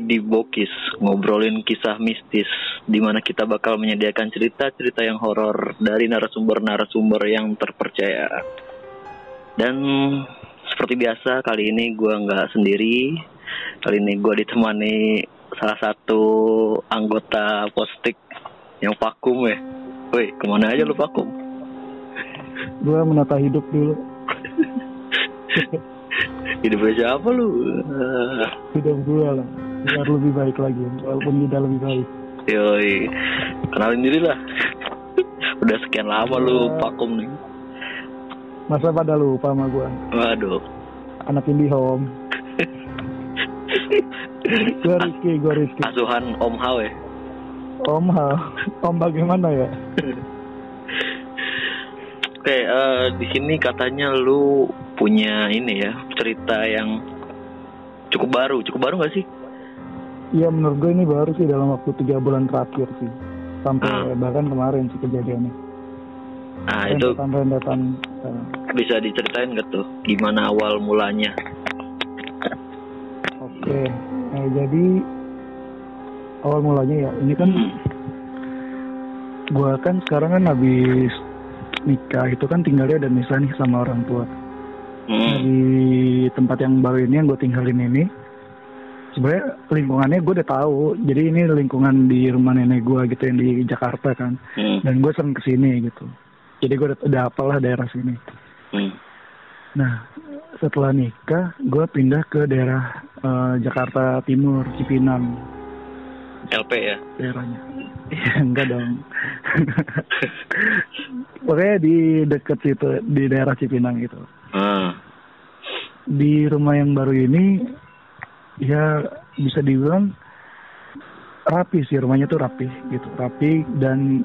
Di Bokis, ngobrolin kisah mistis, di mana kita bakal menyediakan cerita-cerita yang horor dari narasumber-narasumber yang terpercaya. Dan seperti biasa, kali ini gue nggak sendiri. Kali ini gue ditemani salah satu anggota postik yang vakum ya. Woi, ke mana aja lu vakum? gue menata hidup dulu Hidupnya siapa lu? Hidup gue lah biar lebih baik lagi walaupun tidak lebih baik Yoi, kenalin diri lah. Udah sekian lama lu vakum nih. masa pada lupa sama gue Waduh. anak indie home gue Rizky gue Rizky Asuhan Om Hao ya. om ha om bagaimana ya Oke, eh, di sini katanya lu punya ini ya cerita yang cukup baru, cukup baru gak sih? Iya menurut gue ini baru sih dalam waktu tiga bulan terakhir sih. Sampai Ah. bahkan kemarin sih kejadiannya. Nah itu rentetan rentetan eh, bisa diceritain gak tuh? Gimana awal mulanya? oke Eh, jadi awal mulanya ya ini kan gue kan sekarang kan habis nikah itu kan tinggalnya udah misah nih sama orang tua. Nah, Hmm. di tempat yang baru ini yang gue tinggalin ini sebenarnya lingkungannya gue udah tahu jadi ini lingkungan di rumah nenek gue gitu yang di Jakarta kan Hmm. dan gue sering ke sini gitu jadi gue udah, udah hafal lah daerah sini Hmm. nah setelah nikah gue pindah ke daerah eh, Jakarta Timur Cipinang LP ya. daerahnya ya enggak dong pokoknya di deket situ di daerah Cipinang gitu Ah. Di rumah yang baru ini ya bisa dibilang rapi sih rumahnya tuh rapi gitu rapi dan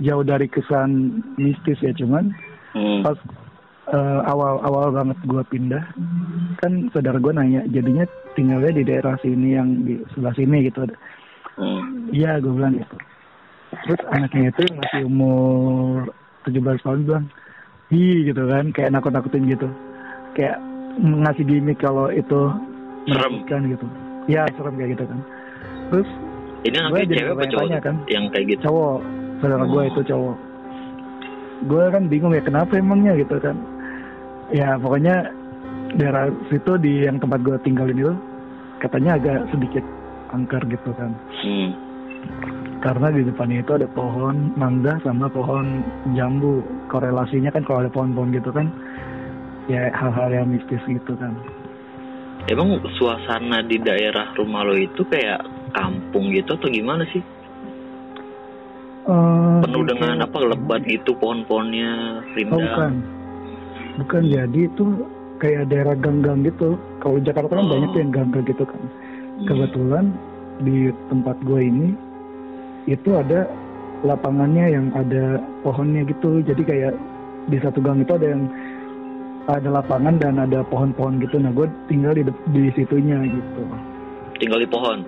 jauh dari kesan mistis ya cuman Hmm. pas eh, awal-awal banget gua pindah kan saudara gue nanya jadinya tinggalnya di daerah sini yang di sebelah sini gitu Hmm. iya gue bilang gitu terus anaknya itu masih umur 17 tahun bilang hi gitu kan kayak nakut-nakutin gitu kayak ngasih gimmick kalau itu Serem. menakutkan gitu ya serem kayak gitu kan terus Ini anaknya jadi cewek apa cowok? bertanya-tanya kan. Yang kayak gitu. cowok saudara gue Oh. itu cowok gue kan bingung ya kenapa emangnya gitu kan ya pokoknya daerah situ di yang tempat gue tinggalin itu katanya agak sedikit angker gitu kan Hmm. karena di depannya itu ada pohon mangga sama pohon jambu korelasinya kan kalau ada pohon-pohon gitu kan ya hal-hal yang mistis gitu kan Emang suasana di daerah rumah lo itu kayak kampung gitu atau gimana sih? Eh, Penuh dengan apa lebat gitu pohon-pohonnya, oh rindang. bukan bukan jadi itu kayak daerah gang-gang gitu kalau di Jakarta kan Oh. banyak tuh yang gang-gang gitu kan Hmm. kebetulan di tempat gue ini itu ada lapangannya yang ada pohonnya gitu jadi kayak di satu gang itu ada yang ada lapangan dan ada pohon-pohon gitu. Nah gue tinggal di di situnya gitu. Tinggal di pohon.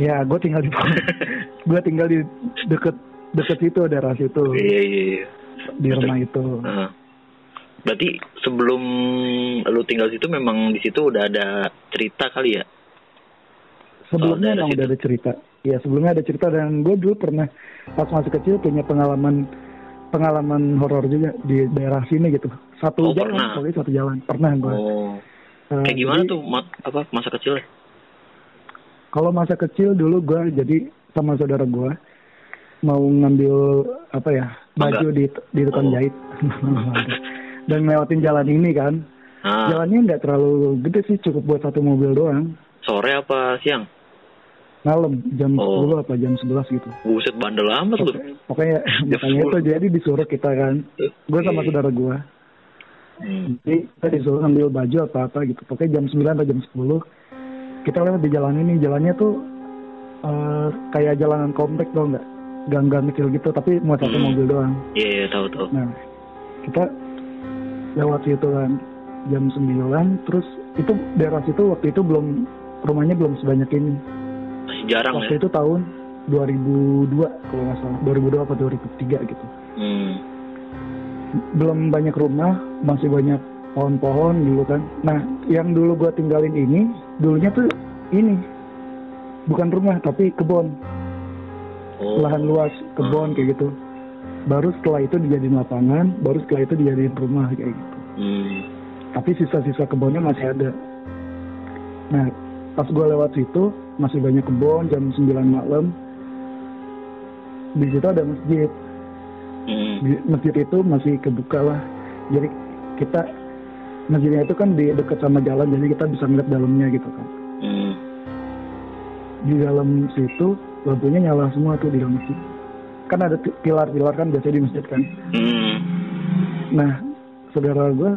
ya gue tinggal di pohon. Gue tinggal di deket deket situ daerah situ. Iya iya iya. di rumah itu. Nah. Berarti sebelum lu tinggal situ memang di situ udah ada cerita kali ya? sebelumnya daerah emang udah ada cerita. Ya sebelumnya ada cerita dan gue dulu pernah pas masih kecil punya pengalaman pengalaman horor juga di daerah sini gitu Oh, satu jalan pernah? kali satu jalan pernah gue Oh. Eh, Kayak gimana jadi, tuh ma- apa masa kecil? kalau masa kecil dulu gue jadi sama saudara gue mau ngambil apa ya baju Mangga. di di tukang Oh. jahit dan lewatin jalan ini kan Nah, jalannya nggak terlalu gede sih cukup buat satu mobil doang sore apa siang? malam jam Oh. 10 apa jam 11 gitu Buset bandel amat lu. pokoknya makanya itu jadi disuruh kita kan gue sama saudara gue. Jadi kita disuruh ambil baju apa apa gitu pokoknya jam 9 atau jam 10 kita lewat di jalan ini jalannya tuh eh, kayak jalanan komplek tau nggak gang-gang kecil gitu tapi muat satu Hmm. mobil doang Iya iya tahu tahu. nah kita lewat situ kan jam 9 terus itu daerah situ waktu itu belum rumahnya belum sebanyak ini Masih jarang waktu ya. itu tahun 2002 kalau nggak salah 2002 apa 2003 gitu Hmm. Belum banyak rumah masih banyak pohon-pohon dulu kan. Nah yang dulu gua tinggalin ini dulunya tuh ini. Bukan rumah tapi kebun. Oh. lahan luas kebun kayak gitu. Baru setelah itu dijadiin lapangan baru setelah itu dijadiin rumah kayak gitu. Hmm. tapi sisa-sisa kebunnya masih ada. Nah pas gue lewat situ masih banyak kebun jam 9 malam. Di situ ada masjid masjid itu masih kebuka lah. Jadi kita masjidnya itu kan di dekat sama jalan jadi kita bisa ngeliat dalamnya gitu kan. Hmm. di dalam situ lampunya nyala semua tuh di dalam masjid. Kan ada pilar-pilar kan biasanya di masjid kan. Hmm. nah saudara gue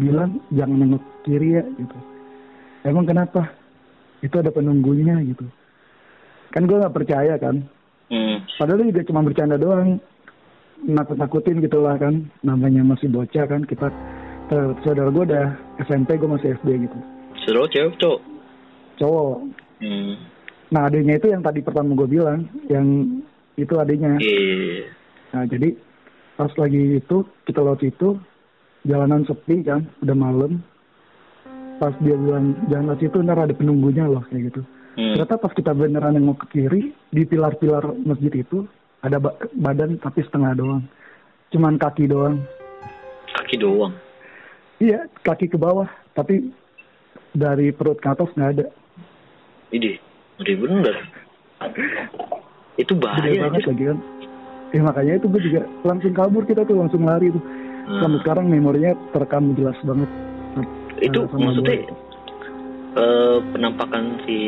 bilang jangan nengok kiri ya gitu. Emang kenapa? Itu ada penunggunya gitu. Kan gue nggak percaya kan. Hmm. padahal dia juga cuma bercanda doang nakut-nakutin gitu lah kan namanya masih bocah kan kita saudara gue udah SMP gue masih SD gitu Seru cewek cowok. cowok Hmm. nah adanya itu yang tadi pertama gue bilang yang itu adanya Iya. nah jadi pas lagi itu kita lewat situ jalanan sepi kan udah malam pas dia bilang jangan lewat situ ntar ada penunggunya loh kayak gitu Hmm. ternyata pas kita beneran nengok ke kiri di pilar-pilar masjid itu ada ba- badan tapi setengah doang cuman kaki doang Kaki doang. iya kaki ke bawah tapi dari perut ke atas nggak ada Ide. Ngeri bener. Itu gede bahaya banget aja. lagi kan eh makanya itu gue juga langsung kabur kita tuh langsung lari tuh Hmm. sampai sekarang memorinya terekam jelas banget Itu maksudnya eh, penampakan si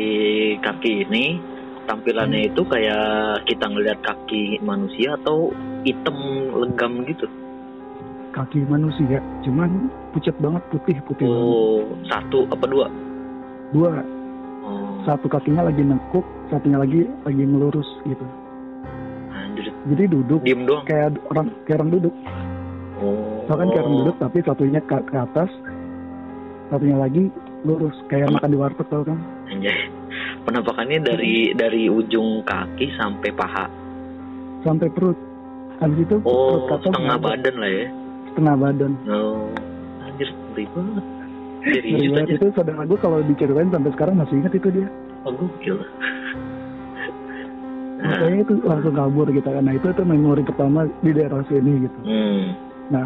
kaki ini tampilannya itu kayak kita ngelihat kaki manusia atau hitam legam gitu. kaki manusia cuman pucat banget putih putih banget Oh, satu apa dua? dua Oh, satu kakinya lagi nekuk satunya lagi lagi melurus gitu anjir. jadi duduk Diem doang. kayak orang kayak orang duduk Oh. Tau kan kayak orang duduk tapi satunya ke, ke atas satunya lagi lurus kayak makan di warteg tau kan Anjay. Penampakannya dari dari ujung kaki sampai paha. sampai perut habis itu perut Oh, atas setengah ada. badan lah ya. setengah badan Oh, anjir banget. aja. itu saudara gue kalau diceritain sampai sekarang masih ingat itu dia Oh, gokil. Makanya itu langsung kabur gitu kan nah itu itu memori pertama di daerah sini gitu hmm. nah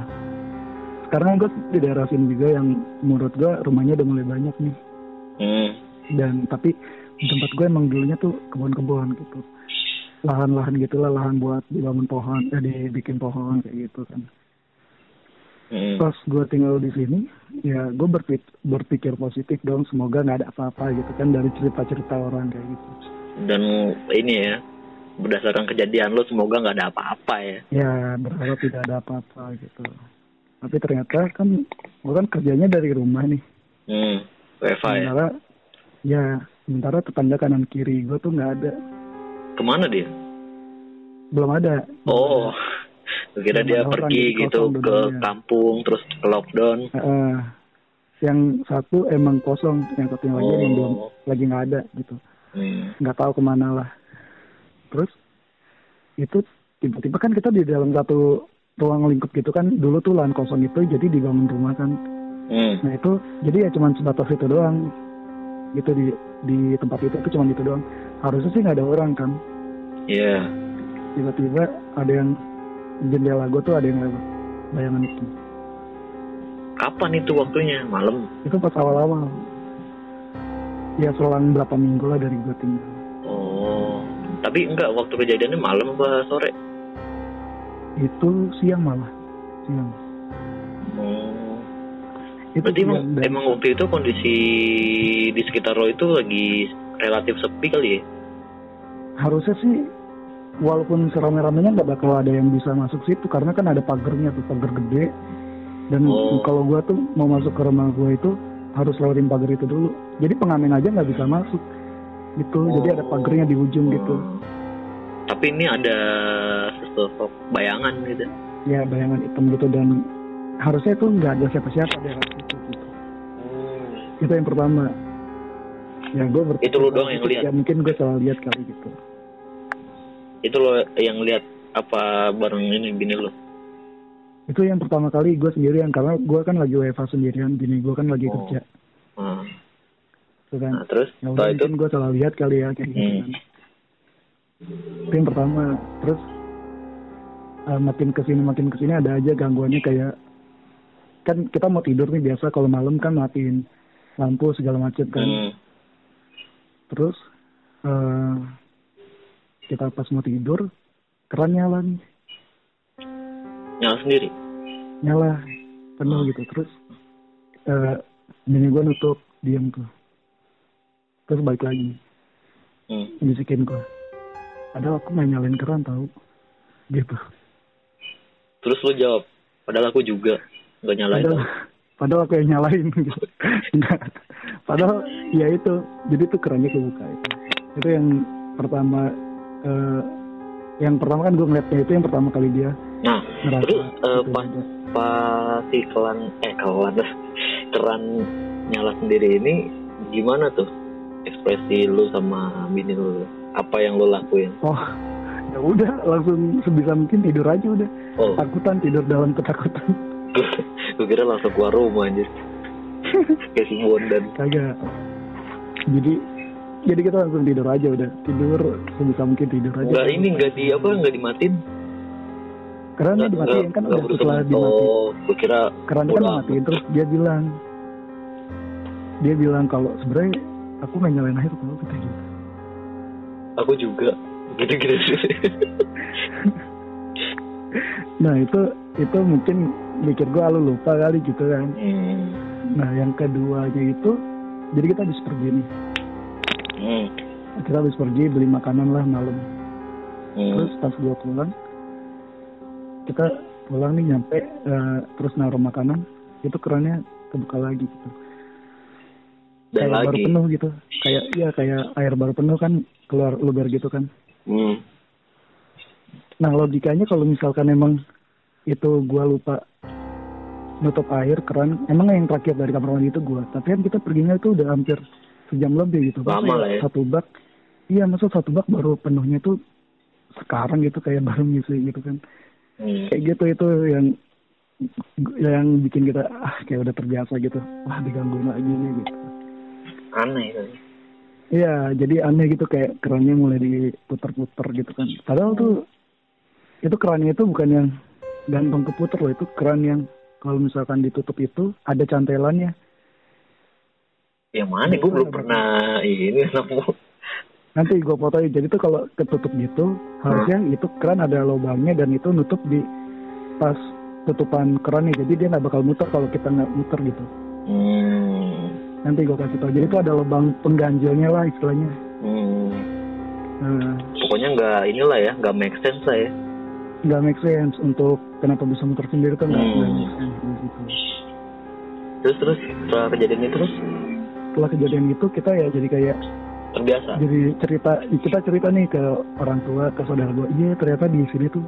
sekarang gue di daerah sini juga yang menurut gue rumahnya udah mulai banyak nih Hmm. dan tapi di tempat gue emang dulunya tuh kebun-kebun gitu lahan-lahan gitulah lahan buat dibangun pohon eh dibikin pohon kayak gitu kan Hmm. pas gue tinggal di sini ya gue berpikir, berpikir positif dong semoga nggak ada apa-apa gitu kan dari cerita-cerita orang kayak gitu Dan ini ya, berdasarkan kejadian lo semoga nggak ada apa-apa ya. ya berharap tidak ada apa-apa gitu tapi ternyata kan gue kan kerjanya dari rumah nih Hmm. WFA ya. ya sementara tetangga kanan kiri gue tuh nggak ada Ke mana dia? belum ada Oh, gue kira Belum dia ada orang, pergi gitu ke kampung terus ke lockdown. Heeh. yang satu emang kosong yang satunya lagi emang belum Oh. lagi nggak ada gitu Hmm. nggak tahu ke mana lah terus itu tiba-tiba kan kita di dalam satu ruang lingkup gitu kan dulu tuh lahan kosong itu jadi dibangun rumah kan Hmm. nah itu jadi ya cuman sebatas itu doang gitu di di tempat itu itu cuman itu doang harusnya sih nggak ada orang kan Iya. tiba-tiba ada yang jendela gue tuh ada yang lewat bayangan itu Kapan itu waktunya? Malam. itu pas awal-awal ya selang berapa minggu lah dari gue tinggal Oh. Tapi enggak waktu kejadiannya malam apa sore? itu siang malah siang. Itu Berarti emang, dan emang waktu itu kondisi di sekitar lo itu lagi relatif sepi kali ya? harusnya sih walaupun serame-ramenya nggak bakal ada yang bisa masuk situ karena kan ada pagernya tuh pagar gede dan Oh. kalau gua tuh mau masuk ke rumah gua itu harus lewatin pagar itu dulu jadi pengamen aja nggak bisa masuk gitu jadi ada Oh. pagernya di ujung gitu Oh. Tapi ini ada sesosok bayangan gitu. ya bayangan hitam gitu dan harusnya itu nggak ada siapa-siapa gitu itu yang pertama ya gue berpikir Itu lu doang yang lihat? ya mungkin gue salah lihat kali gitu Itu lo yang lihat apa bareng ini bini lo? itu yang pertama kali gue sendirian karena gue kan lagi WFA sendirian bini gue kan lagi Oh. kerja Ah. Tuh kan. Nah, terus Ya udah itu gue salah lihat kali ya kayak gitu Hmm. kan. Itu yang pertama. Terus eh, makin ke sini makin ke sini ada aja gangguannya kayak kan kita mau tidur nih biasa kalau malam kan matiin lampu segala macam kan. hmm, Terus eh kita pas mau tidur keran nyala nih. Nyala sendiri. nyala penuh gitu. Terus eh bini gue nutup diam tuh. Terus balik lagi. Hmm. bisikin gue padahal aku main nyalain keran tahu gitu. Terus lu jawab, padahal aku juga nggak nyalain. padahal padahal aku yang nyalain gitu. Enggak. padahal ya itu. Jadi tuh kerannya kebuka itu. Itu yang pertama eh, yang pertama kan gue ngeliatnya itu yang pertama kali dia Nah, ngerasa terus eh, itu pas pas si kelan eh kelan keran nyala sendiri ini gimana tuh ekspresi lu sama bini lu? Apa yang lu lakuin? oh ya udah langsung sebisa mungkin tidur aja udah. Oh, takutan tidur dalam ketakutan gue kira langsung keluar rumah anjir. Kayak si Bondan. kagak jadi jadi kita langsung tidur aja udah tidur sebisa mungkin tidur aja Enggak ini enggak di apa enggak dimatin? kerannya dimatiin kan udah setelah dimatiin Oh, gue kira kerannya kan dimatiin terus dia bilang dia bilang kalau sebenarnya aku main nyalain air kalau kayak gitu aku juga gitu-gitu. nah itu itu mungkin mikir gua lu lupa kali gitu kan hmm. nah yang keduanya itu jadi kita habis pergi nih Hmm. kita habis pergi beli makanan lah malam Hmm. terus pas gua pulang kita pulang nih nyampe eh, terus naruh makanan itu kerannya kebuka lagi gitu Dan kayak baru lagi. penuh gitu kayak iya kayak air baru penuh kan keluar luber gitu kan Hmm. nah logikanya kalau misalkan emang itu gua lupa nutup air keran emang yang terakhir dari kamar mandi itu gua tapi kan kita perginya itu udah hampir sejam lebih gitu Lama lah ya. satu bak iya maksud satu bak baru penuhnya tuh sekarang gitu kayak baru ngisi gitu kan Hmm. kayak gitu itu yang yang bikin kita ah kayak udah terbiasa gitu wah digangguin lagi nih gitu Aneh kan. Iya, jadi aneh gitu kayak kerannya mulai diputer-puter gitu kan. Padahal tuh itu kerannya itu bukan yang gantung keputer loh, itu keran yang kalau misalkan ditutup itu ada cantelannya. Yang mana? Gue belum pernah ini nemu. Nanti gue fotoin. Jadi tuh kalau ketutup gitu, harusnya itu keran ada lubangnya dan itu nutup di pas tutupan kerannya. Jadi dia nggak bakal muter kalau kita nggak muter gitu. Hmm. Nanti gue kasih tau. Jadi itu ada lubang pengganjilnya lah istilahnya. Hmm. Nah, Pokoknya nggak inilah ya, nggak make sense lah ya. Nggak make sense untuk kenapa bisa muter sendiri tuh nggak Hmm. make sense di situ. Terus terus setelah kejadian itu terus setelah kejadian itu kita ya jadi kayak terbiasa. jadi cerita kita cerita nih ke orang tua ke saudara gue iya ternyata di sini tuh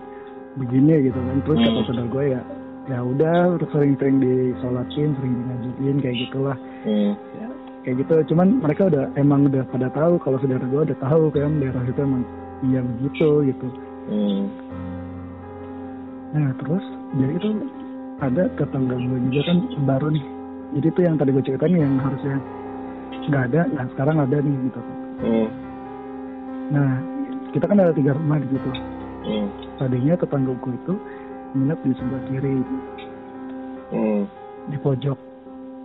begini gitu kan terus kata Hmm. saudara gue ya ya udah sering-sering disolatin sering ngajuin kayak gitulah Hmm. ya, kayak gitu cuman mereka udah emang udah pada tahu kalau saudara gue udah tahu kan daerah itu emang iya begitu gitu Hmm. Nah terus jadi itu ada tetangga gue juga kan baru nih jadi itu yang tadi gue ceritain yang harusnya nggak ada nah sekarang ada nih gitu Hmm. Nah, kita kan ada tiga rumah di situ. Hmm. Tadinya tetanggaku itu nginep di sebelah kiri, Hmm. di pojok.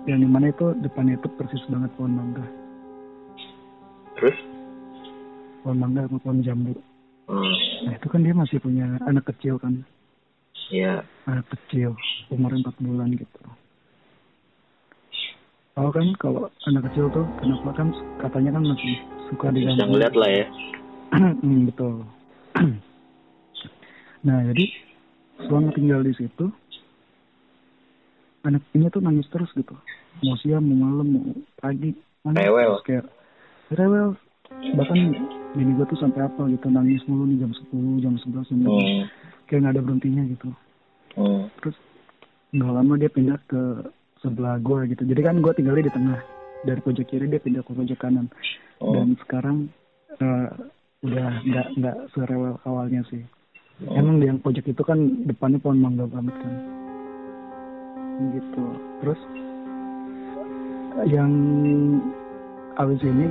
Yang di mana itu depannya itu persis banget pohon mangga. Terus? Pohon mangga sama pohon jambu. Hmm. Nah, itu kan dia masih punya anak kecil kan. Ya. Anak kecil, umur 4 bulan gitu. Tahu kan kalau anak kecil tuh kenapa kan katanya kan masih suka Bisa diganggu. ngeliat lah ya. Hmm, betul. nah, jadi selama tinggal di situ, anak ini tuh nangis terus gitu. Mau siang, mau malam, mau pagi. Nangis Rewel. terus kayak rewel. Bahkan bini gue tuh sampai apa gitu, nangis mulu nih jam 10, jam 11, jam 12. Hmm. Kayak nggak ada berhentinya gitu. Hmm. Terus nggak lama dia pindah ke sebelah gue gitu. Jadi kan gue tinggalnya di tengah. Dari pojok kiri dia pindah ke pojok kanan. Hmm. Dan sekarang eh, udah nggak nggak serewel awalnya sih. Emang di yang pojok itu kan depannya pohon mangga banget kan. Gitu. Terus yang abis ini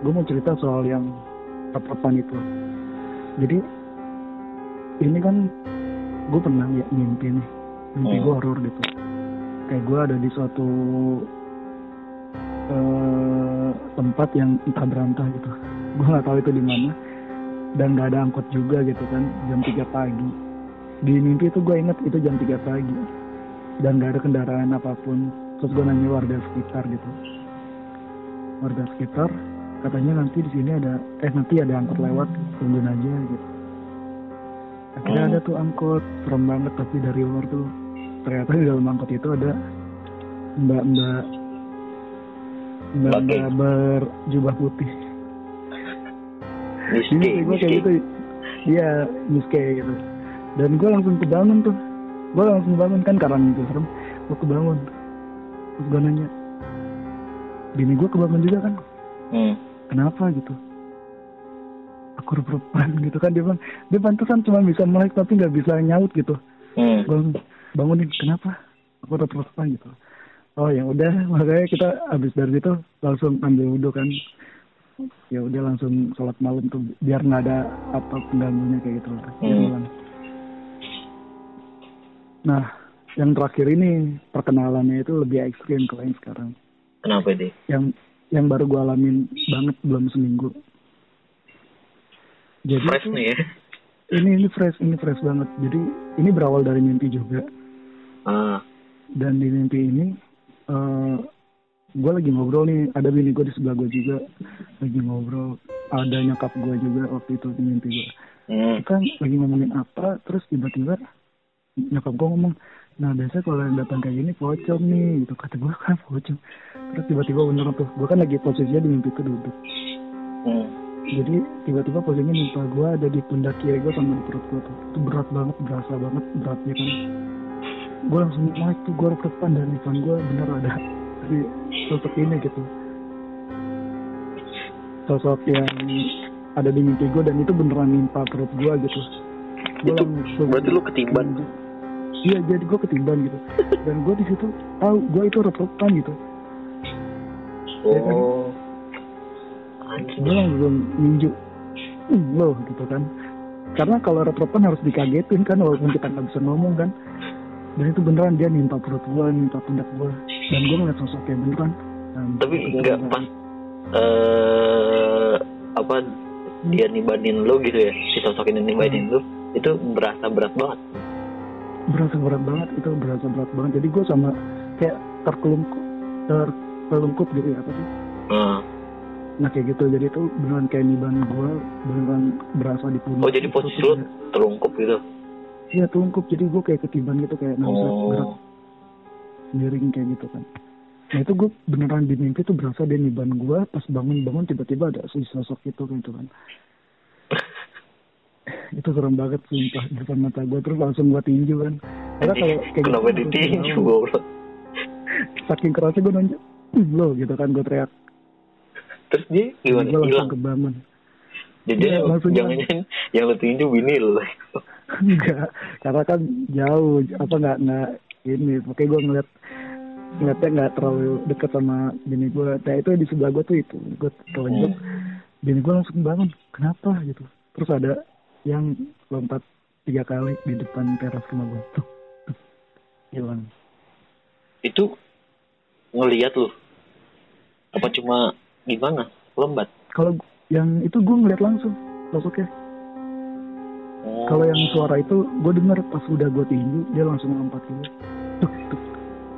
gue mau cerita soal yang rep-repan itu. Jadi ini kan gue pernah ya mimpi nih mimpi Hmm. gue horor gitu. Kayak gue ada di suatu eh, tempat yang entah berantah gitu. Gue nggak tahu itu di mana dan nggak ada angkot juga gitu kan jam 3 pagi. Di mimpi itu gue inget itu jam 3 pagi dan nggak ada kendaraan apa pun. Terus gue nanya warga sekitar gitu. Warga sekitar katanya nanti di sini ada eh nanti ada angkot lewat tungguin aja gitu. Akhirnya Hmm. ada tuh angkot serem banget tapi dari luar tuh ternyata di dalam angkot itu ada mbak mbak mbak Mbak mbak berjubah putih. Ini gue kayak gitu. Iya Miss K gitu. Dan gue langsung kebangun tuh. Gue langsung bangun kan karena itu serem. Gue kebangun. Terus gue nanya bini gue kebangun juga kan? Hmm. Kenapa? gitu. Aku repan gitu kan. Dia bilang dia pantesan cuma bisa melek tapi nggak bisa nyaut gitu. Hmm. bangun bangunin kenapa? Aku repan gitu. Oh ya udah. Makanya kita habis dari situ langsung ambil wudhu kan. Ya udah langsung sholat malam tuh biar nggak ada apa pengganggunya kayak gitu. Dia Hmm. nah yang terakhir ini perkenalannya itu lebih ekstrim kalau yang sekarang. Kenapa deh? yang yang baru gue alamin banget belum seminggu. Jadi Fresh nih ya. ini ini fresh ini fresh banget. Jadi ini berawal dari mimpi juga Ah. dan di mimpi ini eh gue lagi ngobrol nih ada bini gue di sebelah gue juga lagi ngobrol ada nyokap gue juga waktu itu di mimpi gue Hmm. kita lagi ngomongin apa terus tiba-tiba nyokap gue ngomong nah biasanya kalau yang datang kayak gini pocong nih gitu kata gue kan pocong tiba-tiba bener tuh. Gue kan lagi posisinya di mimpi duduk Hmm. jadi tiba-tiba posisinya muka gue ada di pundak kiri gue sama di perut gue tuh. Itu berat banget berasa banget beratnya kan. Gue langsung naik tuh gue depan dan depan gue bener ada si sosok ini gitu. Sosok yang ada di mimpi gue dan itu beneran nimpa perut gue gitu. Gua Itu langsung- berarti lu ketiban. iya jadi gue ketiban gitu. Dan gue di situ tahu gue itu rep-repan gitu Ya kan? Oh. gue langsung ninju "Hmm, loh gitu kan. Karena kalau rep-repan harus dikagetin kan walaupun kita nggak bisa ngomong kan. Dan itu beneran dia nimpa perut gue nimpa pundak gue dan gue ngeliat sosoknya beneran. Dan Tapi nggak pas eh apa dia nibanin lu gitu ya? Si sosok ini nibanin lu itu berasa berat banget. Berasa berat banget itu berasa berat banget. Jadi gue sama kayak terkelungkup terkelungkup gitu ya apa sih? Ah. nah kayak gitu. Jadi itu beneran kayak niban gue beneran berasa di pundak oh jadi Itu posisi lu terungkup gitu? Iya telungkup jadi gue kayak ketiban gitu kayak nggak bisa gerak. Oh miring kayak gitu kan. Nah itu gue beneran di mimpi tuh berasa dia niban gue pas bangun-bangun tiba-tiba ada si sosok itu gitu kan. Itu serem banget sumpah di depan mata gue terus langsung gue tinju kan. Karena kalau kayak kenapa gitu, ditinju goblok? Saking kerasnya gue nonjok "Hmm, lo gitu kan gue teriak. Terus dia gimana? Gue langsung kebangun. Jadi Iya, langsung jangan yang tinju bini lu enggak karena kan jauh apa nggak nggak ini pokoknya gue ngeliat ngeliatnya nggak terlalu deket sama bini gue nah itu di sebelah gue tuh itu gue telunjuk bini gue langsung bangun kenapa? Gitu. Terus ada yang lompat tiga kali di depan teras rumah gue tuh. Tuh, hilang. Itu ngelihat lu apa cuma gimana? Lembat kalau yang itu gue ngeliat langsung sosoknya oh. kalau yang suara itu gue denger pas udah gue tinju dia langsung lompat gitu. Tuh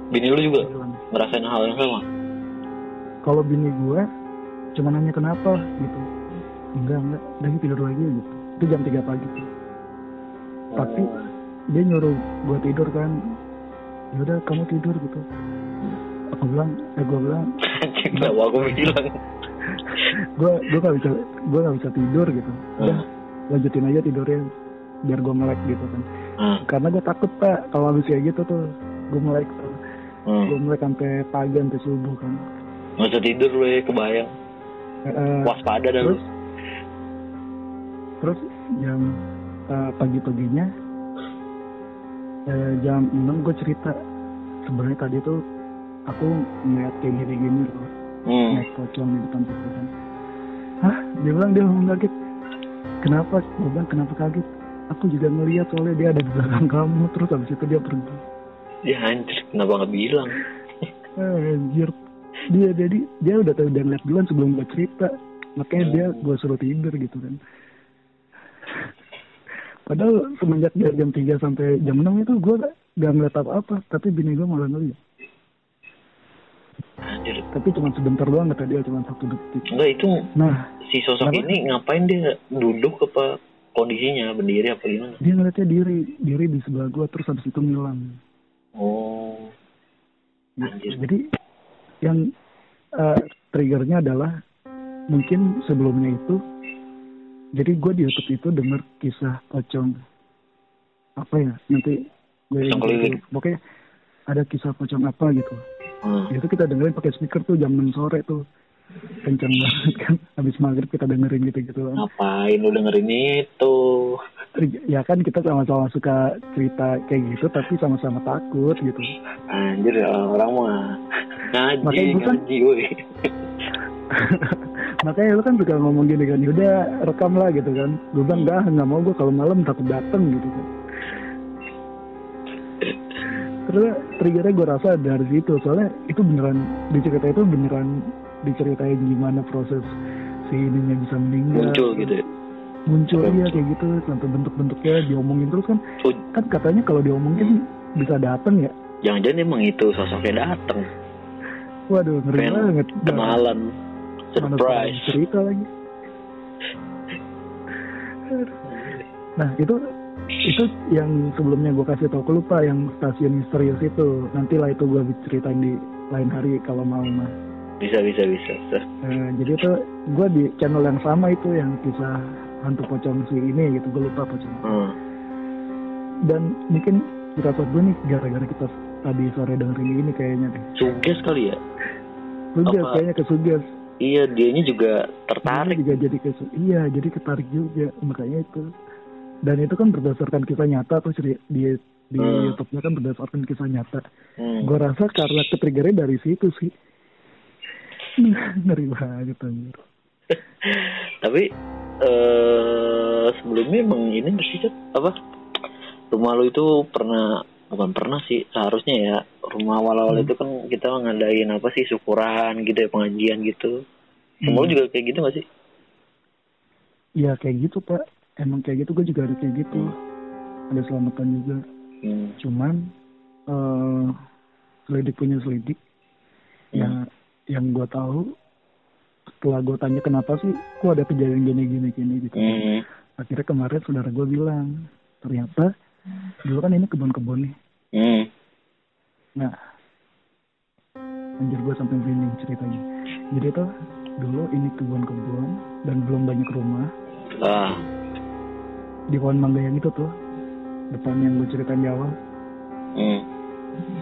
bini lu juga hilang ngerasain hal yang sama? Kalau bini gue cuma nanya kenapa gitu. Enggak enggak. Dan tidur lagi gitu. Itu jam 3 pagi. Tuh. Tapi- Oh. dia nyuruh gue tidur kan. Ya udah kamu tidur gitu. Aku bilang eh gue bilang kenapa aku bilang gue gue gak bisa gue gak bisa tidur gitu. Udah Hmm. lanjutin aja tidurnya biar gue melek gitu kan. Hmm. karena gue takut pak kalau habis kayak gitu tuh gue melek tuh. Hmm. gue melek sampai pagi sampai subuh kan. Nggak usah tidur lu ya kebayang. Eh, waspada lu. terus? Terus jam eh, pagi-paginya eh, jam 6 gue cerita. Sebenarnya tadi tuh aku ngeliat kayak gini-gini loh Hmm. naik pocong di depan kan. Hah? Dia bilang dia ngomong kaget. Kenapa? Gue bilang kenapa kaget? Aku juga ngeliat soalnya dia ada di belakang kamu. Terus habis itu dia pergi. Ya anjir, kenapa nggak bilang? Eh, anjir. Dia jadi dia udah tahu udah ngeliat duluan sebelum gue cerita. Makanya dia gue suruh tidur gitu kan. Padahal semenjak dari jam 3 sampai jam 6 itu gue gak ngeliat apa-apa. Tapi bini gue malah ngeliat Anjir. tapi cuma sebentar doang kata dia cuma satu detik Enggak itu nah si sosok Kenapa? ini ngapain dia duduk apa kondisinya berdiri apa gimana? dia ngeliatnya diri diri di sebelah gue terus habis itu ngilang Oh. Anjir. jadi yang eh, triggernya adalah mungkin sebelumnya itu jadi gue di YouTube itu denger kisah pocong apa ya nanti gue Pocong pokoknya ada kisah pocong apa gitu Hmm. itu kita dengerin pakai speaker tuh jam 6 sore tuh kencang banget kan habis maghrib kita dengerin gitu gitu Ngapain lu dengerin itu? ya kan kita sama-sama suka cerita kayak gitu tapi sama-sama takut gitu Anjir orang mah ngaji Makanya kan- ngaji woi. makanya lu kan suka ngomong gini kan udah rekam lah gitu kan gue bilang enggak nggak mau gue kalau malam takut dateng gitu kan terus triggernya gue rasa dari situ soalnya itu beneran di cerita itu beneran diceritain gimana proses si ininya bisa meninggal Muncul gitu ya. muncul muncul. kayak gitu sampai bentuk-bentuknya diomongin terus kan Oh, kan katanya kalau diomongin bisa dateng ya jangan-jangan emang itu sosoknya datang. waduh ngeri Pengen banget Kenalan. Surprise. cerita lagi nah itu itu yang sebelumnya gue kasih tau ke lupa yang stasiun misterius itu nantilah itu gue ceritain di lain hari kalau mau mah Bisa bisa bisa. bisa. Eh, jadi itu gue di channel yang sama itu yang kisah hantu pocong si ini gitu gue lupa pocong Hmm. dan mungkin kita gue nih gara-gara kita tadi sore dengerin ini kayaknya deh Suges kali ya. suges Apa? kayaknya ke suges Iya, dianya juga Tarik tertarik. juga jadi ke iya jadi ketarik juga makanya itu dan itu kan berdasarkan kisah nyata tuh ceri- di di Hmm. YouTube-nya kan berdasarkan kisah nyata. Hmm. Gue rasa karena ketriggernya dari situ sih. Ngeri banget anjir. Tapi eh sebelumnya emang ini sih apa rumah lu itu pernah bukan pernah sih seharusnya ya rumah awal-awal Hmm. itu kan kita ngadain apa sih syukuran gitu ya pengajian gitu. Lu Hmm. juga kayak gitu gak sih? Iya kayak gitu pak. Emang kayak gitu gue juga ada kayak gitu. Ada selamatan juga. Hmm. Cuman eh selidik punya selidik. Ya yang gue tahu setelah gue tanya kenapa sih kok ada kejadian gini gini gini gitu. Hmm. akhirnya kemarin saudara gue bilang ternyata dulu kan ini kebun-kebun nih Hmm. nah anjir gue sampai merinding ceritanya jadi tuh dulu ini kebun-kebun dan belum banyak rumah Ah. Di pohon mangga yang itu tuh depan yang gue ceritain di awal Hmm.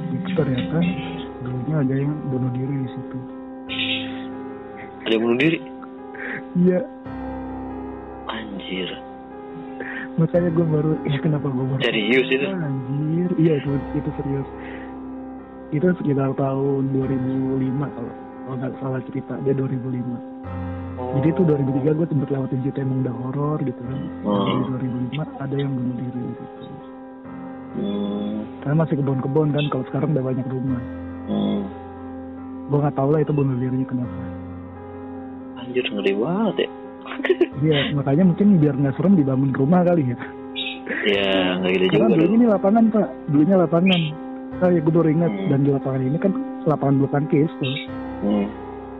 itu ternyata dulunya ada yang bunuh diri di situ Ada yang bunuh diri? iya Anjir. makanya gue baru ya kenapa gue baru Serius itu? anjir iya itu itu serius itu sekitar tahun 2005 kalau kalau nggak salah cerita dia 2005 Oh. Jadi itu 2003 gue sempet lewatin cerita emang udah horor gitu kan. Hmm. Dari 2005 ada yang bunuh diri gitu. Hmm. Karena masih kebun-kebun kan, kalau sekarang udah banyak rumah. Hmm. Gue nggak tahu lah itu bunuh dirinya kenapa. Anjir ngeri banget ya. Iya, makanya mungkin biar nggak serem dibangun rumah kali ya. Ya nggak gitu Karena juga dulunya dong. ini lapangan pak, dulunya lapangan. Oh ya gue baru ingat, Hmm. dan di lapangan ini kan lapangan bulu tangkis tuh. Hmm.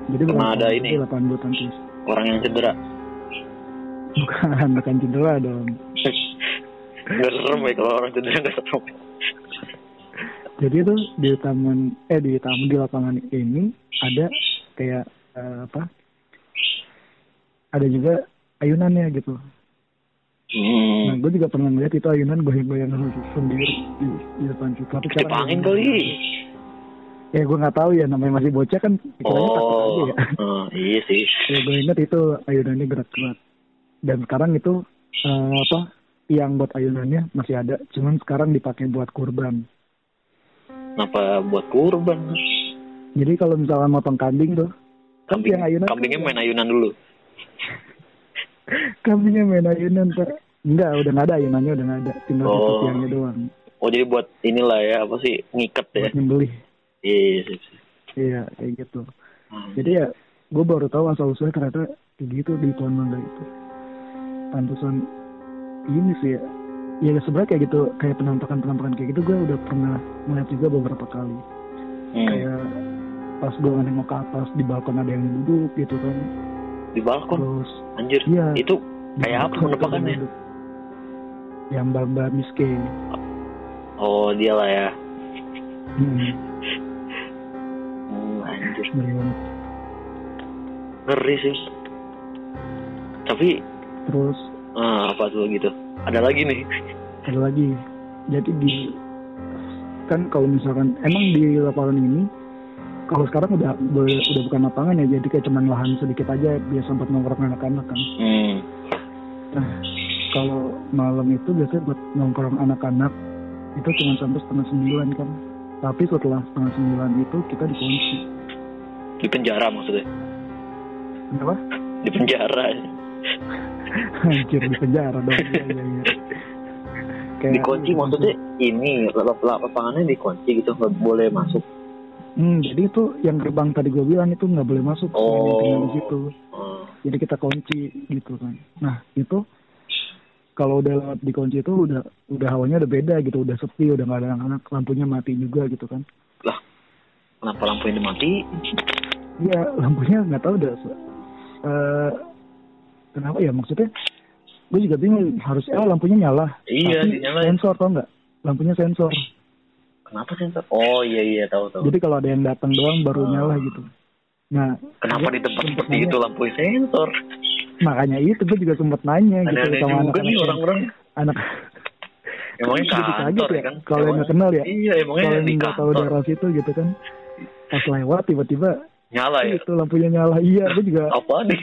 Jadi Pernah ada ini? gede, lapangan bulu tangkis. Orang yang cedera. Bukan, bukan cedera dong. Gak serem ya kalau orang cedera gak serem. Jadi itu di taman eh di taman di lapangan ini ada kayak eh, apa? Ada juga ayunannya gitu. Nah, Hmm. gue juga pernah ngeliat itu ayunan goyang-goyang sendiri di, di depan situ. Tapi angin kali. Ya gue nggak tahu ya namanya masih bocah kan. pikirannya takut aja Oh, ya. oh, iya sih. ya gue ingat itu ayunannya gerak-gerak. Dan sekarang itu eh, apa? Yang buat ayunannya masih ada. Cuman sekarang dipakai buat kurban. Kenapa buat kurban? Jadi kalau misalnya motong kambing tuh, Kambing, yang ayunan kambingnya kan- main ayunan dulu. Kambingnya main ayunan pak. Enggak, udah nggak ada ayunannya udah nggak ada. Tinggal Oh. oh. tiangnya doang. Oh jadi buat inilah ya apa sih ngiket ya? Buat nyembelih. Iya. sip, sip. Iya, kayak gitu. Hmm. Jadi ya, gue baru tahu asal usulnya ternyata kayak gitu di pohon mangga itu. Pantesan ini sih ya. Ya sebenarnya kayak gitu, kayak penampakan-penampakan kayak gitu gue udah pernah melihat juga beberapa kali. Hmm. Kayak pas gue nengok ke atas di balkon ada yang duduk gitu kan. Di balkon. Terus Anjir. Iya. Itu Kayak apa penampakannya? Yang mbak-mbak miskin. oh dia lah ya. Hmm, anjir. ngeri sih. Tapi Terus ah, apa tuh gitu? Ada lagi nih. ada lagi jadi di kan kalau misalkan emang di lapangan ini kalau sekarang udah udah, udah bukan lapangan ya jadi kayak cuman lahan sedikit aja biasa buat nongkrong anak-anak kan Hmm. nah kalau malam itu biasanya buat nongkrong anak-anak itu cuma sampai setengah sembilan kan tapi setelah setengah sembilan itu kita dikunci Di penjara maksudnya. kenapa Di penjara. anjir di penjara dong iya, iya, iya. Kayak- Dikunci maksudnya ini lap- lap- lapangannya dikunci gitu nggak boleh masuk. hmm, jadi itu yang gerbang tadi gue bilang itu nggak boleh masuk Oh. di situ Oh. jadi kita kunci gitu kan nah itu kalau udah lewat di kunci itu udah udah hawanya udah beda gitu udah sepi udah nggak ada anak-anak lampunya mati juga gitu kan Lah, kenapa lampunya dimati? Iya lampunya nggak tahu udah eh kenapa ya maksudnya gue juga bingung harusnya oh, lampunya nyala Iya, tapi dinyalain. sensor tau nggak lampunya sensor Kenapa sensor? Oh iya iya tahu tahu. jadi kalau ada yang datang doang baru Oh. nyala gitu nah Kenapa di tempat seperti nanya- itu lampu sensor? makanya itu gue juga sempet nanya gitu Aneh-aneh sama juga anak-anak nih yang- orang-orang. anak Emangnya Jadi kantor kaget ya kan? kalau yang kenal ya Iya emangnya kalau yang nggak tahu daerah situ gitu kan pas lewat tiba-tiba Nyala ya? itu lampunya nyala iya gue juga Apa nih?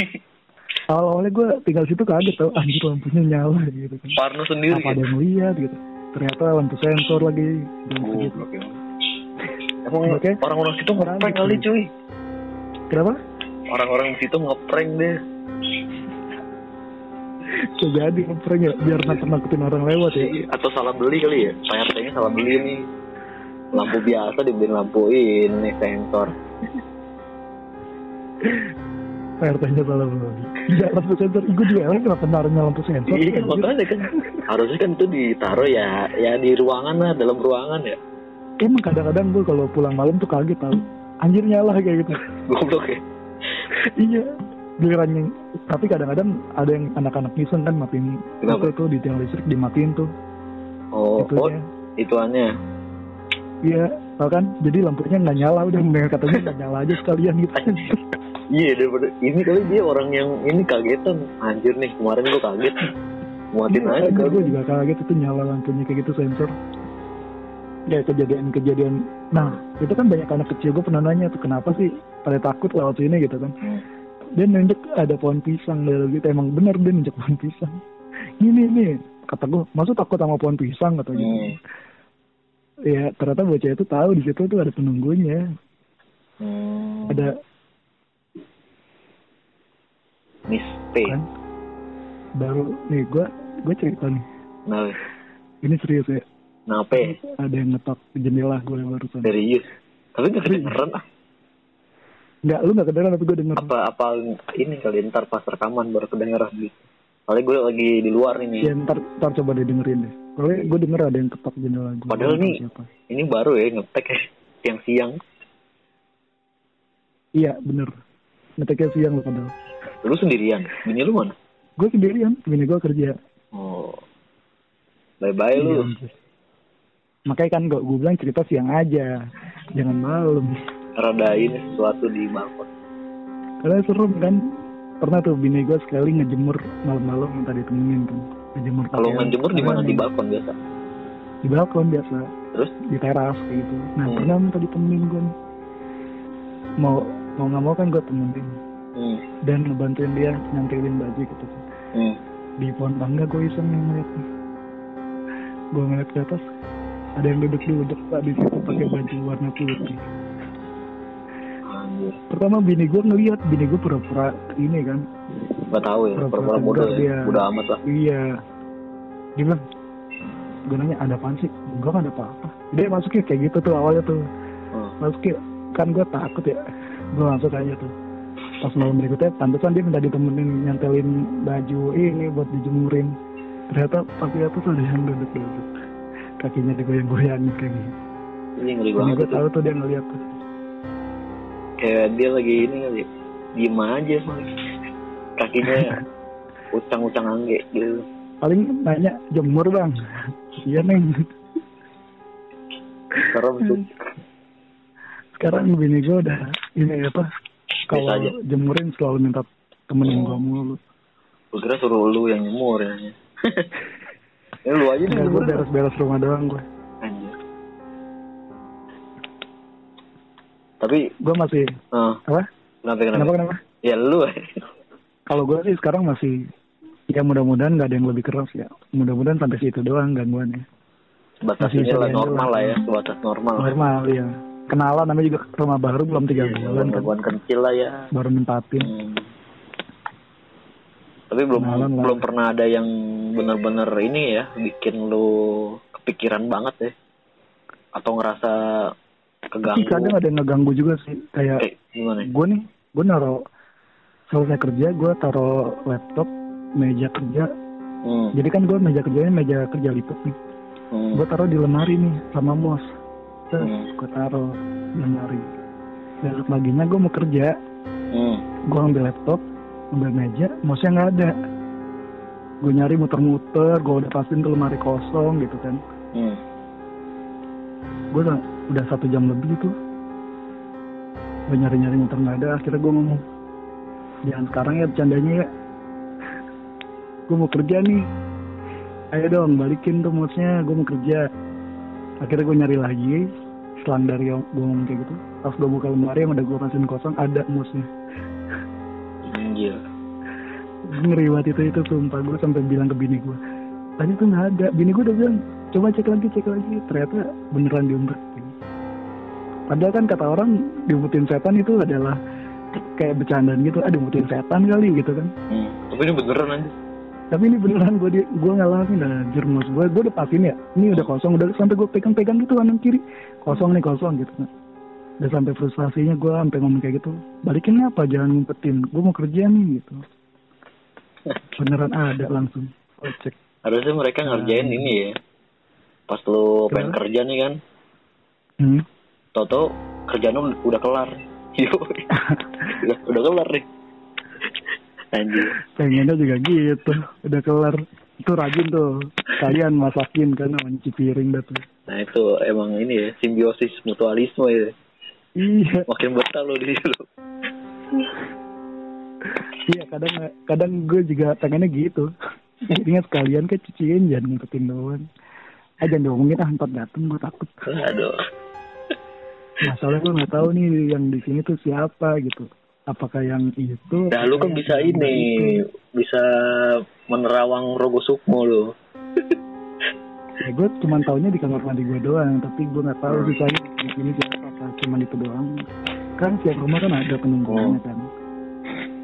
awal-awalnya gue tinggal situ kaget tau anjir lampunya nyala gitu kan Parno sendiri. apa ada yang lihat gitu ternyata lampu sensor lagi dan Oh, oke. Emang orang-orang situ ngeprank kali cuy. kenapa Orang-orang di situ ngeprank deh. bisa jadi ngeprank ya biar nakut-nakutin orang lewat ya Atau salah beli kali ya? Saya nya salah beli nih. Lampu biasa dibeliin lampu ini sensor. RT-nya salah belum Iya lampu sensor gue juga heran kenapa naruhnya lampu sensor Iya Anjir. makanya kan harusnya kan itu ditaruh ya ya di ruangan lah dalam ruangan ya. emang kadang-kadang gue kalau pulang malam tuh kaget tau anjir nyala kayak gitu Goblok ya. iya giliran yang tapi kadang-kadang ada yang anak-anak iseng kan matiin Kenapa? itu tuh di tiang listrik dimatiin tuh Oh, itu oh ya ituannya. iya tau kan jadi lampunya nggak nyala udah katanya nggak nyala aja sekalian gitu Iya daripada ini kali dia orang yang ini kagetan. Anjir nih kemarin gua kaget. Muatin aja Iya, kali. gue juga kaget itu nyala lampunya kayak gitu sensor ya kejadian-kejadian nah itu kan banyak anak kecil gue pernah nanya tuh kenapa sih pada takut lewat sini gitu kan Hmm. dia nunjuk ada pohon pisang dari gitu emang bener dia nunjuk pohon pisang ini nih kata gue maksud takut sama pohon pisang kata gitu Hmm. ya ternyata bocah itu tahu di situ tuh ada penunggunya Hmm. ada Miss P. kan baru nih gue gue cerita nih Nah, ini serius ya kenapa? ya? ada yang ngetok jendela gue barusan Serius. Tapi gak kedengeran ah. nggak lu nggak kedengeran tapi gue denger Apa apa ini kali ntar pas rekaman baru kedengeran gitu. Soalnya gue lagi di luar ini. ya ntar ntar coba deh dengerin deh kalau gue denger ada yang ketok jendela gue Padahal nih- siapa. Ini baru ya ngetek ya. Siang-siang. iya bener ngeteknya siang lu padahal Lu sendirian. Bini lu mana? gue sendirian bini gue kerja Oh. Bye-bye lu. Iya, makanya kan gue gue bilang cerita siang aja jangan malam Rada ini sesuatu di balkon. karena serem kan pernah tuh bini gue sekali ngejemur malam-malam minta ditemenin kan ngejemur Kalau ngejemur di mana? Di balkon biasa. di balkon biasa Terus? di teras kayak gitu nah Hmm. pernah minta ditemenin gue mau mau nggak mau kan gue temenin Hmm. dan ngebantuin dia nyantilin baju gitu kan. Hmm. di pohon tangga gue iseng nih ngeliat nih. Gue ngeliat ke atas ada yang duduk-duduk pak di situ pakai baju warna putih. Pertama bini gue ngeliat bini gue pura-pura ini kan. Gak tahu ya, Pura-pura bodoh tegar ya. Bodoh amat lah. iya. Dia bilang gue nanya ada apaan sih? Enggak kan ada apa-apa. Dia masuknya kayak gitu tuh awalnya tuh. Hmm. masuknya kan gue takut ya. Gue masuk aja tuh pas malam berikutnya pantesan dia minta ditemenin nyantelin baju ini buat dijemurin ternyata pas lihat tuh ada yang duduk-duduk kakinya digoyang-goyangin kayak gitu Ini ngeri banget gue tahu tuh dia ngeliat tuh Kayak dia lagi ini kali. Diem aja emang. Kakinya ucang-ucang angge gitu. paling nanya jemur bang iya neng Serem tuh. sekarang bini gue udah ini apa kalau aja. jemurin selalu minta temenin gue mulu Gue kira suruh lu yang nyemur ya. ya lu aja nih gue beres-beres rumah doang gue Anjir. Tapi, gue masih eh, apa kenapa kenapa? kenapa kenapa Ya lu. kalau gue sih sekarang masih ya mudah-mudahan nggak ada yang lebih keras ya mudah-mudahan sampai situ doang gangguannya ini lah normal lah ya, sebatas normal. normal ya kenalan namanya juga rumah baru belum tiga Iya, bulan kan gangguan kecil lah ya. baru nempatin Hmm. Tapi belum Kenalan lah. belum pernah ada yang benar-benar ini ya bikin lu kepikiran banget ya atau ngerasa keganggu kadang ada yang ngeganggu juga sih kayak kayak gimana? gue nih gue naro selesai kerja gue taro laptop meja kerja Hmm. jadi kan gue meja kerjanya meja kerja lipat nih Hmm. gue taruh di lemari nih sama mos terus Hmm. gue taruh di lemari besok paginya gue mau kerja. Hmm. gue ambil laptop ambil meja mouse-nya nggak ada. Gue nyari muter-muter gue udah pastiin tuh lemari kosong gitu kan. Hmm. gue udah, udah satu jam lebih tuh. Gue nyari-nyari muter nggak ada akhirnya gue ngomong jangan sekarang ya bercandanya ya. Gue mau kerja nih. Ayo dong balikin tuh mouse-nya gue mau kerja. Akhirnya gue nyari lagi selang dari gue ngomong kayak gitu. Pas gue buka lemari yang udah gue pastiin kosong ada mouse-nya. Anjir. ngeri banget itu itu sumpah. Gue sampai bilang ke bini gue tadi tuh nggak ada. Bini gue udah bilang coba cek lagi cek lagi. Ternyata beneran diumpetin padahal kan kata orang diumpetin setan itu adalah kayak bercandaan gitu. Ah diumpetin setan kali gitu kan. Hmm. Tapi ini beneran aja. Tapi ini beneran gue di gue ngalamin anjir mas gue gue udah pastiin ya ini udah kosong udah sampai gue pegang-pegang gitu kanan kiri kosong nih kosong gitu kan udah sampai frustasinya gue sampai ngomong kayak gitu balikin apa jangan ngumpetin gue mau kerja nih gitu beneran ada langsung cek Harusnya mereka ngerjain Hmm. ini ya. Pas lu pengen kerja nih kan, hmm. tau-tau kerjaan lu udah kelar. Yo, udah, udah kelar nih. Anjir. pengennya juga gitu. Udah kelar. Itu rajin tuh. Kalian masakin kan sama nyuci piring dah tuh. Nah itu emang ini ya, simbiosis mutualisme ya. iya. Makin betah lu di situ. iya kadang kadang gue juga pengennya gitu. Ingat sekalian kan cuciin jangan ngikutin doang. Ah jangan diomongin ah ntar dateng gue takut. Aduh. masalahnya gue nggak tahu nih yang di sini tuh siapa gitu apakah yang itu Nah lu kan bisa ini, itu? bisa menerawang rogo sukmo lu. ya gue cuma taunya di kamar mandi gue doang tapi gue nggak tahu sisanya di sini siapa apa cuma itu doang kan setiap rumah kan ada penunggunya kan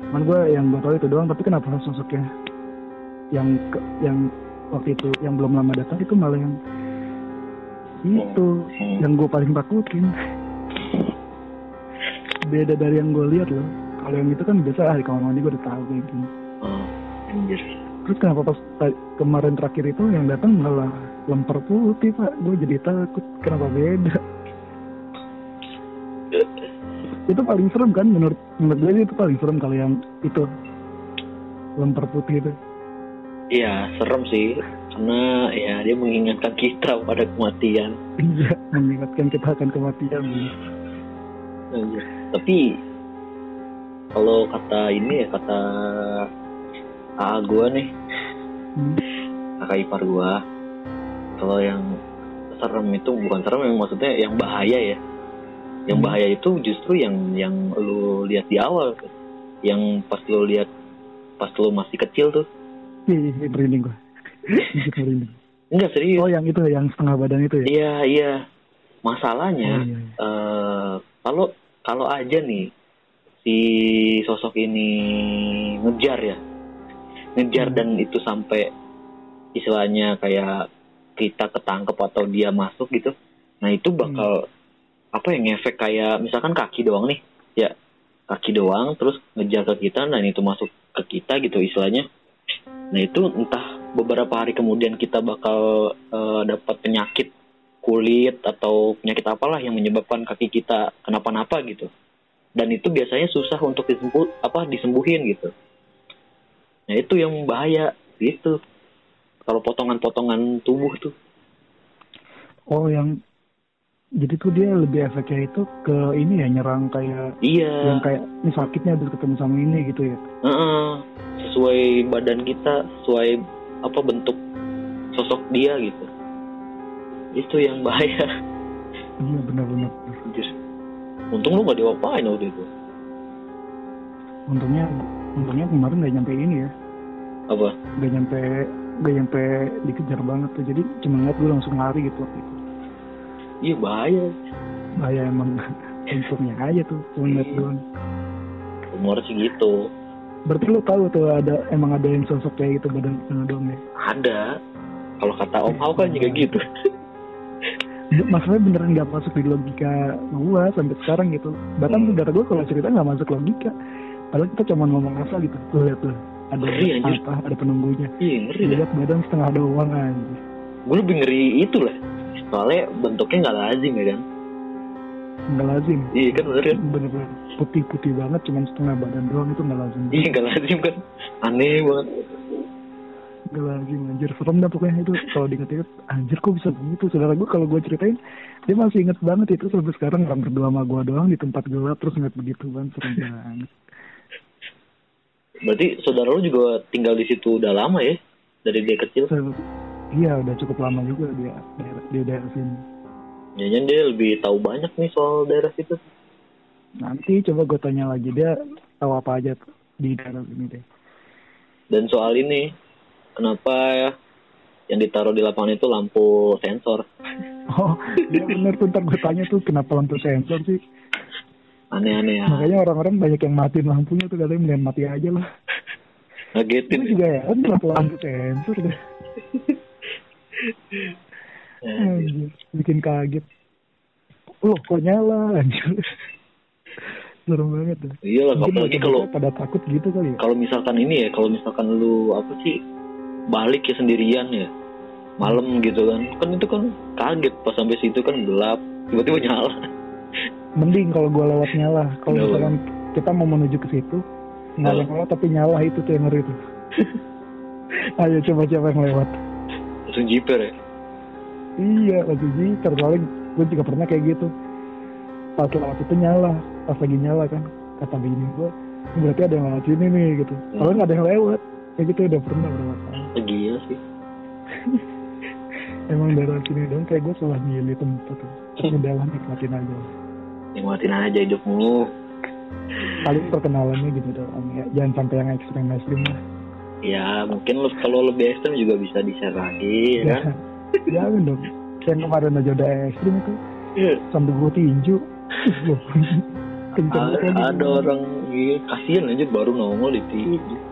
cuman gue yang gue tahu itu doang tapi kenapa sosoknya yang ke, yang waktu itu yang belum lama datang itu malah yang itu Hmm. yang gue paling takutin beda dari yang gue lihat loh kalau yang itu kan biasa ah di kamar mandi gue udah tahu kayak gini Oh, anjir. terus kenapa pas kemarin terakhir itu yang datang malah lemper putih pak gue jadi takut kenapa beda itu paling serem kan menurut menurut gue itu paling serem kalau yang itu lemper putih itu Iya, serem sih. Karena ya dia mengingatkan kita pada kematian. iya mengingatkan kita akan kematian Anjir. Tapi kalau kata ini ya kata AA gua nih, Hmm. kakak ipar gua, kalau yang serem itu bukan serem yang maksudnya yang bahaya ya. Yang Hmm. bahaya itu justru yang yang lu lihat di awal tuh. Yang pas lu lihat pas lu masih kecil tuh. Ih, merinding gue Sedikit merinding Enggak serius. oh yang itu yang setengah badan itu ya Iya, iya. Oh, Masalahnya iya. eh kalau kalau aja nih si sosok ini ngejar ya. Ngejar dan itu sampai istilahnya kayak kita ketangkep atau dia masuk gitu. Nah itu bakal apa yang ngefek kayak misalkan kaki doang nih. Ya kaki doang terus ngejar ke kita dan itu masuk ke kita gitu istilahnya. Nah itu entah beberapa hari kemudian kita bakal uh, dapat penyakit kulit atau penyakit apalah yang menyebabkan kaki kita kenapa-napa gitu. Dan itu biasanya susah untuk disembuh apa disembuhin gitu. Nah itu yang bahaya gitu. Kalau potongan-potongan tubuh tuh. Oh yang jadi tuh dia lebih efeknya itu ke ini ya nyerang kayak iya. yang kayak ini sakitnya habis ketemu sama ini gitu ya? Uh -uh. sesuai badan kita sesuai apa bentuk sosok dia gitu itu yang bahaya. Iya benar-benar untung lu gak diwapain waktu itu. Untungnya untungnya kemarin gak nyampe ini ya. Apa? Gak nyampe gak nyampe dikejar banget tuh. Jadi cuma ngeliat gue langsung lari gitu waktu itu. Iya bahaya. Bahaya emang. Untungnya aja tuh cuma ngeliat doang. Umur sih gitu berarti lu tahu tuh ada emang ada yang sosok kayak gitu badan doang ya? Ada. Kalau kata Om Hao kan juga gitu masalahnya beneran nggak masuk di logika gua sampai sekarang gitu. Bahkan hmm. saudara gua kalau cerita nggak masuk logika. Padahal kita cuma ngomong asal gitu. Tuh lihat tuh ada ngeri, apa ada penunggunya. Iya ngeri lihat badan setengah doang aja gue lebih ngeri itu lah soalnya bentuknya nggak lazim ya kan? Nggak lazim. Iya kan bener kan bener-bener putih-putih banget cuman setengah badan doang itu nggak lazim. Iya nggak lazim kan? Aneh banget Gak lazim anjir. Serem dah pokoknya itu. Kalau diinget-inget anjir kok bisa begitu? Saudara gue kalau gue ceritain dia masih inget banget itu sampai sekarang. Orang berdua sama gue doang di tempat gelap terus inget begitu kan serem banget. Berarti saudara lu juga tinggal di situ udah lama ya? Dari dia kecil? Iya udah cukup lama juga dia daerah dia daerah sini. Jangan dia lebih tahu banyak nih soal daerah situ. Nanti coba gue tanya lagi dia tahu apa aja di daerah sini deh. Dan soal ini kenapa ya yang ditaruh di lapangan itu lampu sensor. Oh, iya bener tuh ntar gue tanya tuh kenapa lampu sensor sih? Aneh-aneh ya. Makanya orang-orang banyak yang matiin lampunya tuh katanya mending mati aja lah. Ngagetin. Itu juga ya, kan kenapa lampu sensor deh. Anjir, bikin kaget. Loh, kok nyala anjir. Serem banget tuh. Iya lah, apalagi kalau pada takut gitu kali ya. Kalau misalkan ini ya, kalau misalkan lu apa sih balik ya sendirian ya. Malam gitu kan. Kan itu kan kaget pas sampai situ kan gelap tiba-tiba nyala. Mending kalau gua lewat nyala. Kalau misalkan kita mau menuju ke situ nggak ada lewat tapi nyala itu tuh yang ngeri tuh. Ayo coba siapa yang lewat. Langsung jiper ya? Iya langsung jiper. Soalnya gue juga pernah kayak gitu. Pas lewat itu nyala. Pas lagi nyala kan kata bini gue berarti ada yang lewat sini nih gitu. Kalau nggak ada yang lewat kayak gitu udah pernah berapa kali gila sih. Emang daerah sini dong kayak gue salah milih tempat tuh. Udah nikmatin aja. Nikmatin aja hidupmu paling perkenalannya gitu dong ya. Jangan sampai yang ekstrem ekstrim lah. Ya mungkin lo kalau lebih ekstrem juga bisa di share lagi ya, ya kan? Jangan dong. Yang kemarin aja udah ekstrim itu. Yeah. sambil gue tinju. Ada, ada orang iya, kasihan aja baru nongol di tinju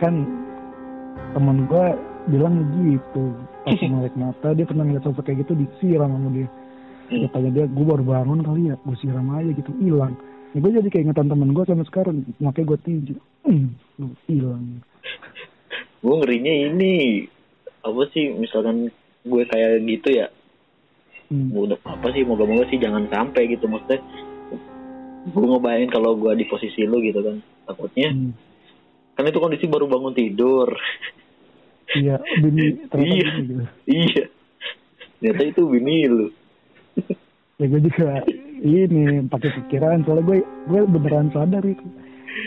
kan temen gue bilang gitu pas melek mata dia pernah ngeliat sosok kayak gitu disiram sama dia. Hmm. katanya dia gue baru bangun kali ya? Gue siram aja gitu hilang. Ya gue jadi kayak ingetan temen gue sama sekarang makanya gue tinju. Hmm, hilang. Gue ngerinya ini apa sih misalkan gue kayak gitu ya? Hmm. udah apa sih moga-moga sih jangan sampai gitu maksudnya. Gue ngebayangin kalau gue di posisi lu gitu kan takutnya hmm kan itu kondisi baru bangun tidur. Iya bini iya gitu. iya. Ternyata itu bini lu. Ya gue juga ini pakai pikiran soalnya gue gue beneran sadar itu.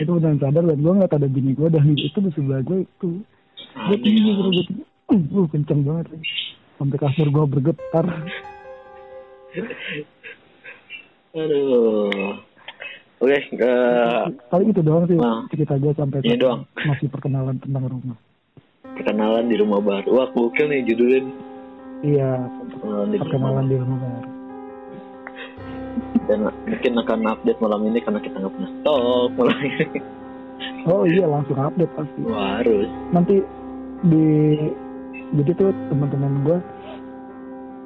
Itu beneran sadar dan gue nggak ada bini gue dan itu di sebelah gue itu. Gue tinggi gue gue uh, kenceng banget. Sampai kasur gue bergetar. Aduh Oke, okay, paling itu doang sih nah, cerita gue sampai ini doang. masih perkenalan tentang rumah. Perkenalan di rumah baru. Wah, gokil nih judulnya. Iya, perkenalan, di, perkenalan rumah. di rumah baru. dan mungkin akan update malam ini karena kita nggak punya stok malam ini. Oh iya langsung update pasti. Wah, harus. Nanti di jadi tuh teman-teman gue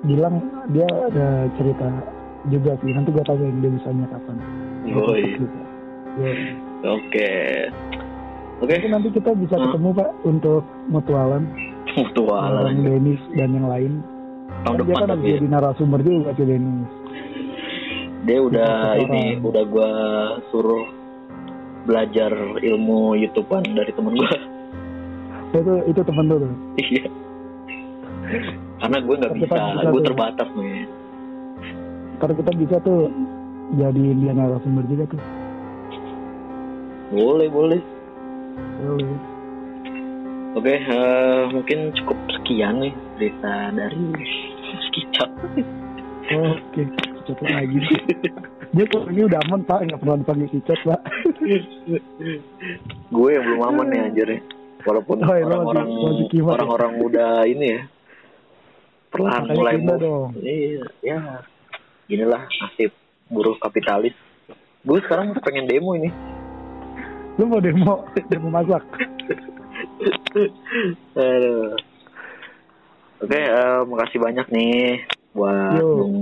bilang dia ada cerita juga sih. Nanti gue tahu yang dia bisanya kapan. Oke. Oke, Mungkin nanti kita bisa Hmm. ketemu pak untuk mutualan, mutualan. Bang Denis dan yang lain. Tahun Kan dia depan kan tapi harus ya. jadi narasumber juga si Denis. dia udah ini udah gua suruh belajar ilmu YouTubean dari temen gua. Itu itu temen lu tuh. Iya. Karena gue nggak bisa, gue terbatas nih. Karena kita bisa tuh jadi dia narasumber juga tuh. Boleh, boleh. Boleh. Oke, eh, mungkin cukup sekian nih cerita dari Skicot. Oke, cocok lagi. Dia kok ini udah aman pak, nggak pernah dipanggil kicot pak. gue yang belum aman nih anjir nih. Walaupun Oh, iya, orang-orang ya? orang-orang udah ini ya. Perlahan mulai move. dong. Iya, ya. Inilah nasib buruh kapitalis. Gue sekarang pengen demo ini. Lu mau demo, demo masak. Aduh. Oke, eh, makasih banyak nih buat Yo. Bung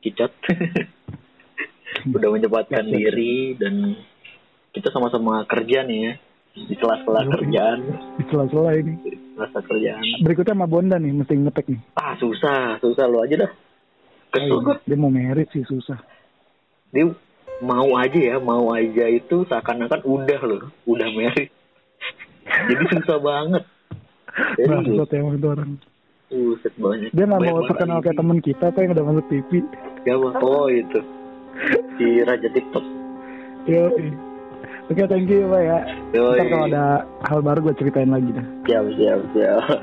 Kicot. Udah menyempatkan diri dan kita sama-sama kerja nih ya di sela-sela Yo. kerjaan, Di sela-sela ini. sela-sela kerjaan. Berikutnya sama Bonda nih, mesti ngetek nih. Ah susah, susah lo aja dah. Kesel gue. Dia mau merit sih susah. Dia mau aja ya, mau aja itu seakan-akan udah loh, udah merit. Jadi susah banget. Jadi, Bangsat emang itu orang. Buset banyak. Dia nggak mau terkenal kayak temen kita apa yang udah masuk TV. Siapa? Oh itu. Si Raja TikTok. Yo. Oke, thank you Pak ya. Yoi. Ntar kalau ada hal baru gue ceritain lagi dah. Siap, siap, siap.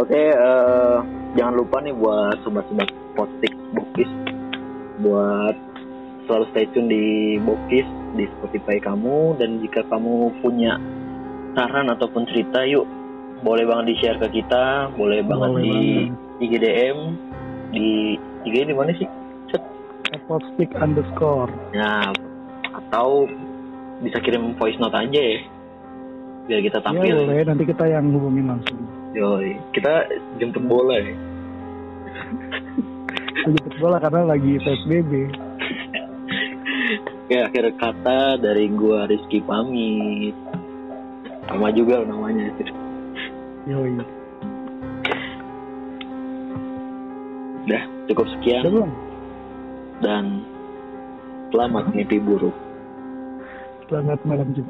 Oke, eh, jangan lupa nih buat sobat-sobat postik Bokis buat selalu stay tune di Bokis di Spotify kamu dan jika kamu punya saran ataupun cerita yuk boleh banget di share ke kita, boleh banget Boleh di banget. IGDM di IG di mana sih? Cet. Postik underscore. Nah, atau bisa kirim voice note aja ya. Biar kita tampil. boleh, nanti kita yang hubungin langsung. Yoi, kita jemput bola ya. Jemput bola karena lagi PSBB. Oke, akhir kata dari gua Rizky pamit. Sama juga namanya. Yoi. Udah, cukup sekian Udah belum? dan selamat mimpi buruk. Selamat malam Jumat.